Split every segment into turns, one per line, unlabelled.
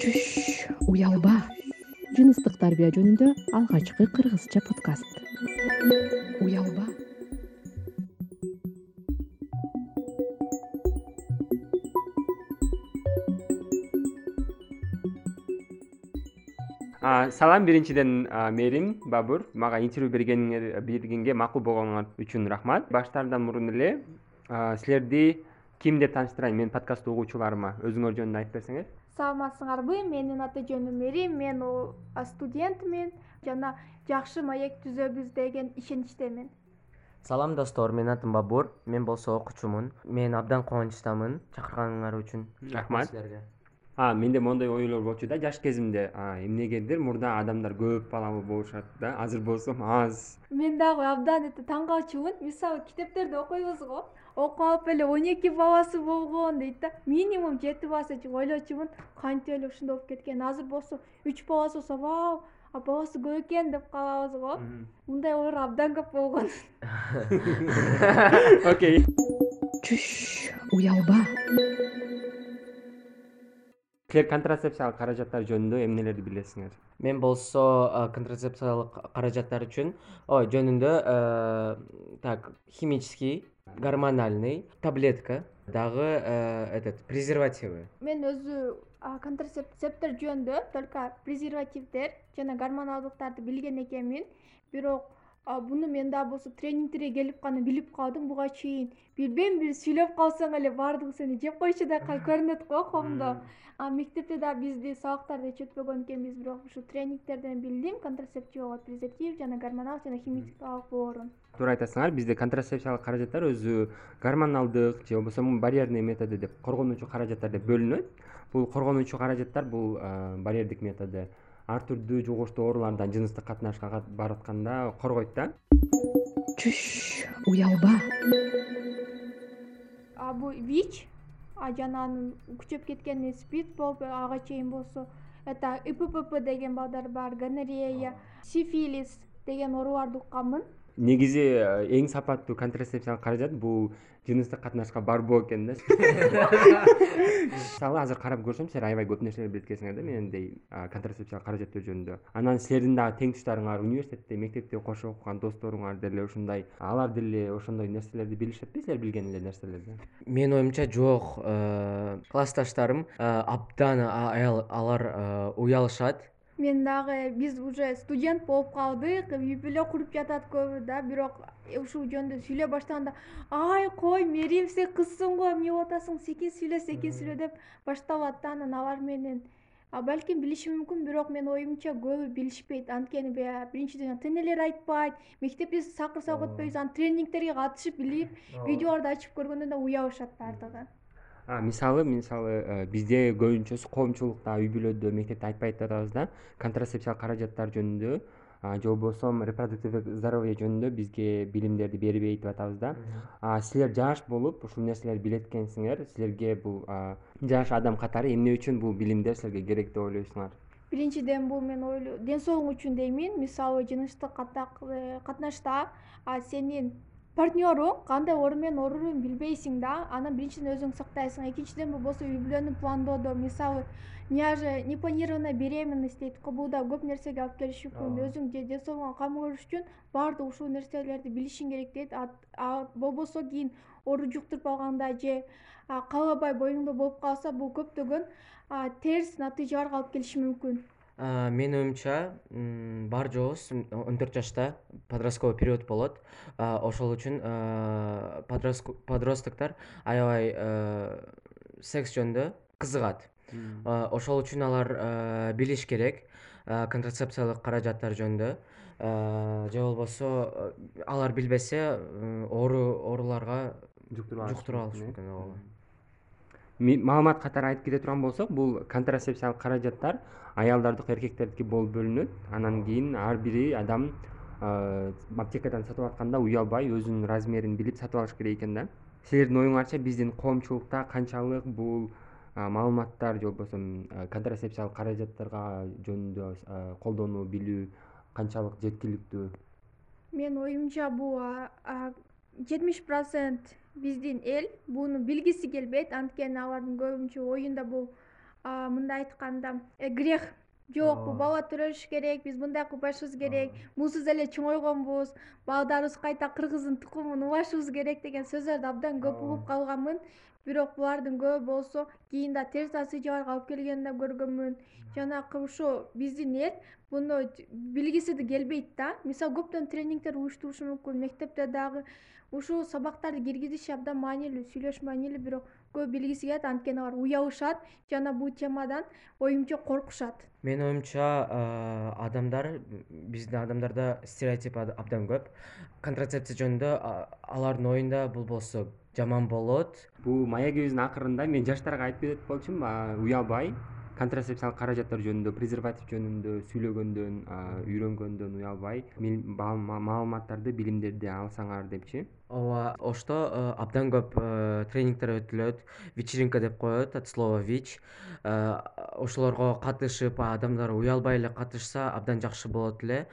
чүш уялба. Жыныстык тарбия жөнүндө алгачкы кыргызча подкаст. Уялба.
Салам биринчиден мээрим бабур. Мага интервью бергенге макул болгонуңар үчүн рахмат. Баштаардан мурун эле силерди ким деп тааныштырайын? Менин подкаст угуучуларыма өзүңөр жөнүндө айтып берсеңер
саламатсыңарбы менин аты жөнүм мээрим мен студентмин. Жана жакшы маек түзөбүз деген ишеничтемин.
Салам достор. Менин атым бабур. Мен болсо окуучумун. Мен абдан кубанычтамын чакырганыңар үчүн.
Рахмат.
Силерге.
Менде моундай ойлор болчу да жаш кезимде. Эмнегедир мурда адамдар көп балалуу болушат да азыр болсо аз.
Мен дагы абдан это таң калчумун мисалы китептерде окуйбуз го окуп алып эле он эки баласы болгон дейт да. Минимум жети баласы деп ойлочумун. Кантип эле ушундай болуп кеткен? Азыр болсо үч баласы болсо вау а баласы көп экен деп калабыз го. Мындай ойлор абдан көп болгон.
Окей.
Чүш уялба.
Силер контрацепциялык каражаттар жөнүндө эмнелерди билесиңер?
Мен болсо контрацепциялык каражаттар үчүн ой жөнүндө так химический гормональный таблетка дагы этот презервативы.
Мен өзү контрацептер жөнүндө только презервативдер жана гормоналдыктарды билген экенмин. Бирок буну мен дагы болсо тренингтерге келип гана билип калдым. Буга чейин билбейм бир сүйлөп калсаң эле баардыгы сени жеп коюшудай көрүнөт го комдо мектепте дагы бизди сабактарды эч өтпөгөн экенбиз бирок ушу тренингтерден билдим. Контрацептив презерватив жана гормоналдык жана химическалык боорун.
Туура айтасыңар бизде контрацепциялык каражаттар өзү гормоналдык же болбосо барьерный методу деп коргонуучу каражаттар деп бөлүнөт. Бул коргонуучу каражаттар бул барьердик методу ар түрдүү жугуштуу оорулардан жыныстык катнашка барып атканда коргойт да.
Чүш уялба.
Бул вич жана анын күчөп кеткени спид болуп ага чейин болсо это иппп деген балдар бар гонорея сифилис деген ооруларды укканмын
негизи э, эң сапаттуу контрацепциялык каражат бул жыныстык катнашка барбоо экен да. Мисалы азыр карап көрсөм силер аябай көп нерселерди билет экенсиңер да мендей контрацепциялык каражаттар жөнүндө. Анан силердин дагы тең туштарыңар университетте мектепте кошо окуган досторуңар деле ушундай алар деле ошондой нерселерди билишетпи силер билген эле нерселерди.
Менин оюмча жок э, классташтарым э, абдан алар уялышат
мен дагы биз уже студент болуп калдык үй бүлө куруп жатат көбү да бирок ушул жөнүндө сүйлөй баштаганда ай кой мээрим сен кызсың го эмне болуп атасың секин сүйлө секин сүйлө деп башталат да анан алар менен. Балким билиши мүмкүн бирок менин оюмча көбү билишпейт. Анткени баягы биринчиден тенелер айтпайт мектепти чакырсак өтпөйбүз анан тренингтерге катышып билип видеолорду ачып көргөндө да уябышат баардыгы
мисалы мисалы э, бизде көбүнчөсү коомчулукта үй бүлөдө мектепте айтпайт атабыз да контрацепциялык каражаттар жөнүндө же болбосо репродуктивдик здоровье жөнүндө бизге билимдерди бербейт деп атабыз да. Силер жаш болуп ушул нерселерди билет экенсиңер силерге бул жаш адам катары эмне үчүн бул билимдер силерге керек деп ойлойсуңар?
Биринчиден бул мен ойлойм ден соолугуң үчүн деймин. Мисалы жыныстык э, катнашта сенин партнеруң кандай орун менен ооруурун билбейсиң да анан биринчиден өзүңдү сактайсың. Экинчиден болбосо үй бүлөнү пландоодо мисалы непланированная беременность дейт го бул көп нерсеге алып келиши мүмкүн өзүң ден соолугуңа камы көрүш үчүн баардык ушул нерселерди билишиң керек дейт. Болбосо кийин оору жуктуруп алганда же каалабай боюңда болуп калса бул көптөгөн терс натыйжаларга алып келиши мүмкүн
менин оюмча бар жообуз он төрт жашта подростковый период болот. Ошол үчүн подростоктор аябай секс жөнүндө кызыгат. Ошол үчүн алар билиш керек контрацепциялык каражаттар жөнүндө. Же болбосо алар билбесе оору ооруларга жуктуруп алышы мүмкүн ооба
маалымат катары айтып кете турган болсок бул контрацепциялык каражаттар аялдардыкы эркектердики болуп бөлүнөт. Анан кийин ар бири адам аптекадан сатып атканда уялбай өзүнүн размерин билип сатып алыш керек экен да. Силердин оюңарча биздин коомчулукта канчалык бул маалыматтар же болбосо контрацепциялык каражаттарга жөнүндө колдонуу билүү канчалык жеткиликтүү.
Менин оюмча бул жетимиш процент биздин эл буну билгиси келбейт. Анткени алардын көбүнчө оюнда бул мындай айтканда э, грех жок бул бала төрөлүш керек биз мындай кылбашыбыз керек бусуз эле чоңойгонбуз балдарыбыз кайта кыргыздын тукумун убашыбыз керек деген сөздөрдү абдан көп угуп калганмын бирок булардын көбү болсо кийин да терс натыйжаларга алып келгенин да көргөнмүн. Жанагы ушу биздин эл муну билгиси келбейт да. Мисалы көптөгөн тренингдер уюштурушу мүмкүн мектепте дагы ушул сабактарды киргизиш абдан маанилүү сүйлөш маанилүү бирок көбү билгиси келет анткени алар уябышат жана бул темадан оюмча коркушат.
Менин оюмча адамдар биздин адамдарда стереотип абдан көп. Контрацепция жөнүндө алардын оюнда бул болсо жаман болот.
Бул маегибиздин акырында мен жаштарга айтып кетет болчумун уялбай контрацепциялык каражаттар жөнүндө презерватив жөнүндө сүйлөгөндөн үйрөнгөндөн уялбай маалыматтарды билимдерди алсаңар депчи.
Ооба ошто э, абдан көп э, тренингдер өтүлөт вечеринка деп коет от слова вич э, ошолорго катышып адамдар уялбай эле катышса абдан жакшы болот эле.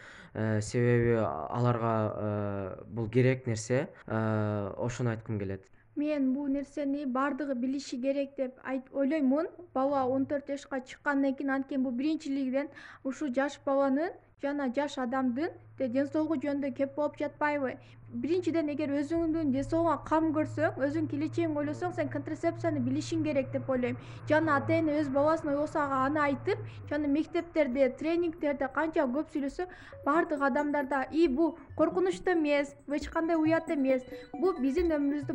Себеби аларга бул керек нерсе. Ошону айткым келет
мен бул нерсени баардыгы билиши керек деп ойлоймун бала он төрт жашка чыккандан кийин анткени бул биринчилигинен ушул жаш баланын жана жаш адамдын ден соолугу жөнүндө кеп болуп жатпайбы. Биринчиден эгер өзүңдүн ден соолугуңа кам көрсөң өзүңдүн келечегиңди ойлосоң сен контрацепцияны билишиң керек деп ойлойм. Жана ата эне өз баласын ойлосо ага аны айтып жана мектептерде тренингдерде канча көп сүйлөсө баардык адамдарда и бул коркунучтуу эмес эч кандай уят эмес бул биздин өмүрүбүздө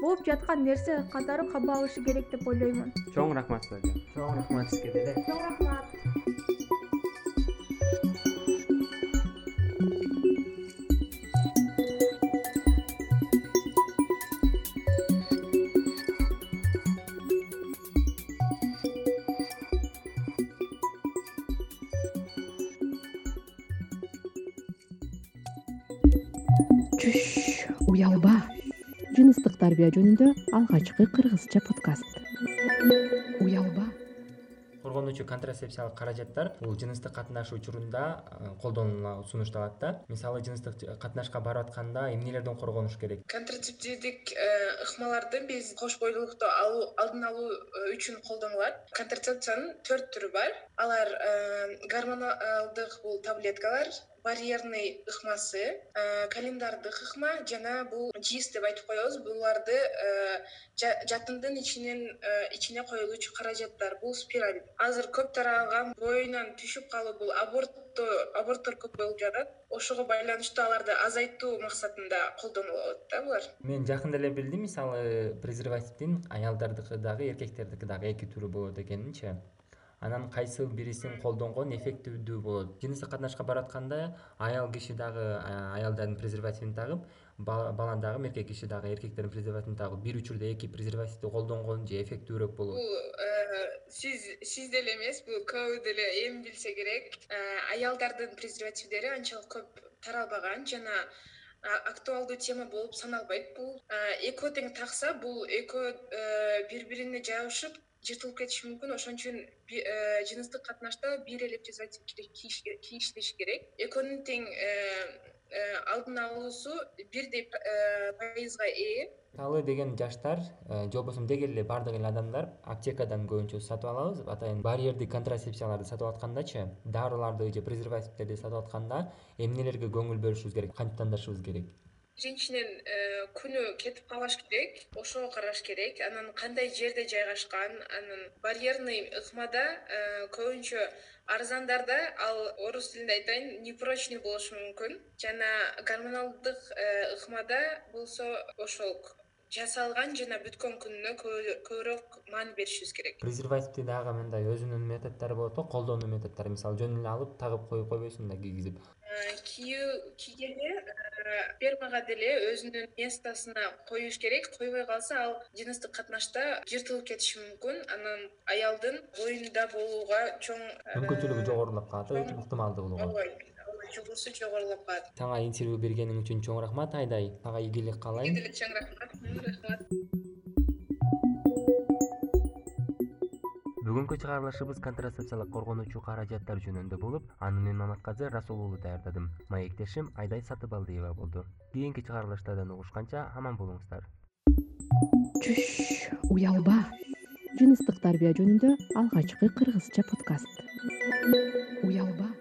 болуп жаткан нерсе катары кабыл алышы керек деп ойлоймун
чоң рахмат силерге
чоң рахмат сизге деле
чоң рахмат
уялба. Жыныстык тарбия жөнүндө алгачкы кыргызча подкаст. Уялба.
Коргонуучу контрацепциялык каражаттар бул жыныстык катнаш учурунда колдонууга сунушталат да. Мисалы жыныстык катнашка барып атканда эмнелерден коргонуш керек?
Контрацептивдик э, ыкмаларды биз кош бойлуулукту алдын алуу э, үчүн колдонулат. Контрацепциянын төрт түрү бар. Алар э, гормоналдык бул таблеткалар барьерный ыкмасы. Э, календардык ыкма жана бул жис деп айтып коебуз. Буларды э, жатындын ичинен э, ичине коюлуучу каражаттар бул спираль. Азыр көп таралган боюнан түшүп калуу бул абортту аборттор көп болуп жатат. Ошого байланыштуу аларды азайтуу максатында колдонулат да булар.
Мен жакында эле билдим. Мисалы презервативдин аялдардыкы дагы эркектердики дагы эки түрү болот экенинчи анан кайсы бирисин колдонгон эффективдүү болот. Жыныстык катнашка барып атканда аял киши дагы аялдардын презервативин тагып бала дагы эркек киши дагы эркектердин презервативин тагып бир учурда эки презервативди колдонгон же эффектүүрөөк болобу
бул э, сиз сиз деле эмес бул көбү деле эми билсе керек э, аялдардын презервативдери анчалык көп таралбаган жана актуалдуу тема болуп саналбайт бул. Э, экөө тең такса бул экөө бири бирине жабышып жыртылып кетиши мүмкүн. Ошон үчүн э, жыныстык катнашта бир эле презерватив кийишилиши керек. Экөөнүн тең э, э, алдын алуусу бирдей пайызга ээ.
Мисалы деген жаштар же болбосо деги эле баардык эле адамдар аптекадан көбүнчө сатып алабыз. Атайын барьердик контрацепцияларды сатып аткандачы дарыларды же презервативдерди сатып атканда эмнелерге көңүл бөлүшүбүз керек кантип тандашыбыз керек
биринчиден э, күнү кетип калбаш керек ошого караш керек. Анан кандай жерде жайгашкан анан барьерный ыкмада э, көбүнчө арзандарда ал орус тилинде айтайын непрочный болушу мүмкүн. Жана гормоналдык э, ыкмада болсо ошол жасалган жана бүткөн күнүнө көбүрөөк маани беришибиз керек.
Презервативди дагы мындай өзүнүн методдору болот го колдонуу методдору мисалы жөн эле алып тагып коюп койбойсуң да кийгизип
кийүү кийгенде спермага деле өзүнүн местосуна коюш керек койбой калса ал жыныстык катнашта жыртылып кетиши мүмкүн. Анан аялдын боюнда болууга чоң
мүмкүнчүлүгү жогорулап калат э ыктымалдуулугу
ооба ооба чогуусу жогорулап калат.
Сага интервью бергениң үчүн чоң рахмат айдай. Сага ийгилик каалайм.
Сизге деле чоң рахмат рахмат
бүгүнкү чыгарылышыбыз контрацепциялык коргонуучу каражаттар жөнүндө болуп аны мен маматказы расул уулу даярдадым. Маектешим айдай сатыбалдиева болду. Кийинки чыгарылыштардан угушканча аман болуңуздар.
Чүш уялба. Жыныстык тарбия жөнүндө алгачкы кыргызча подкаст. Уялба.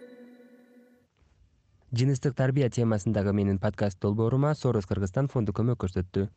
Жыныстык тарбия темасындагы менин подкаст долбоорума сорос кыргызстан фонду көмөк көрсөттү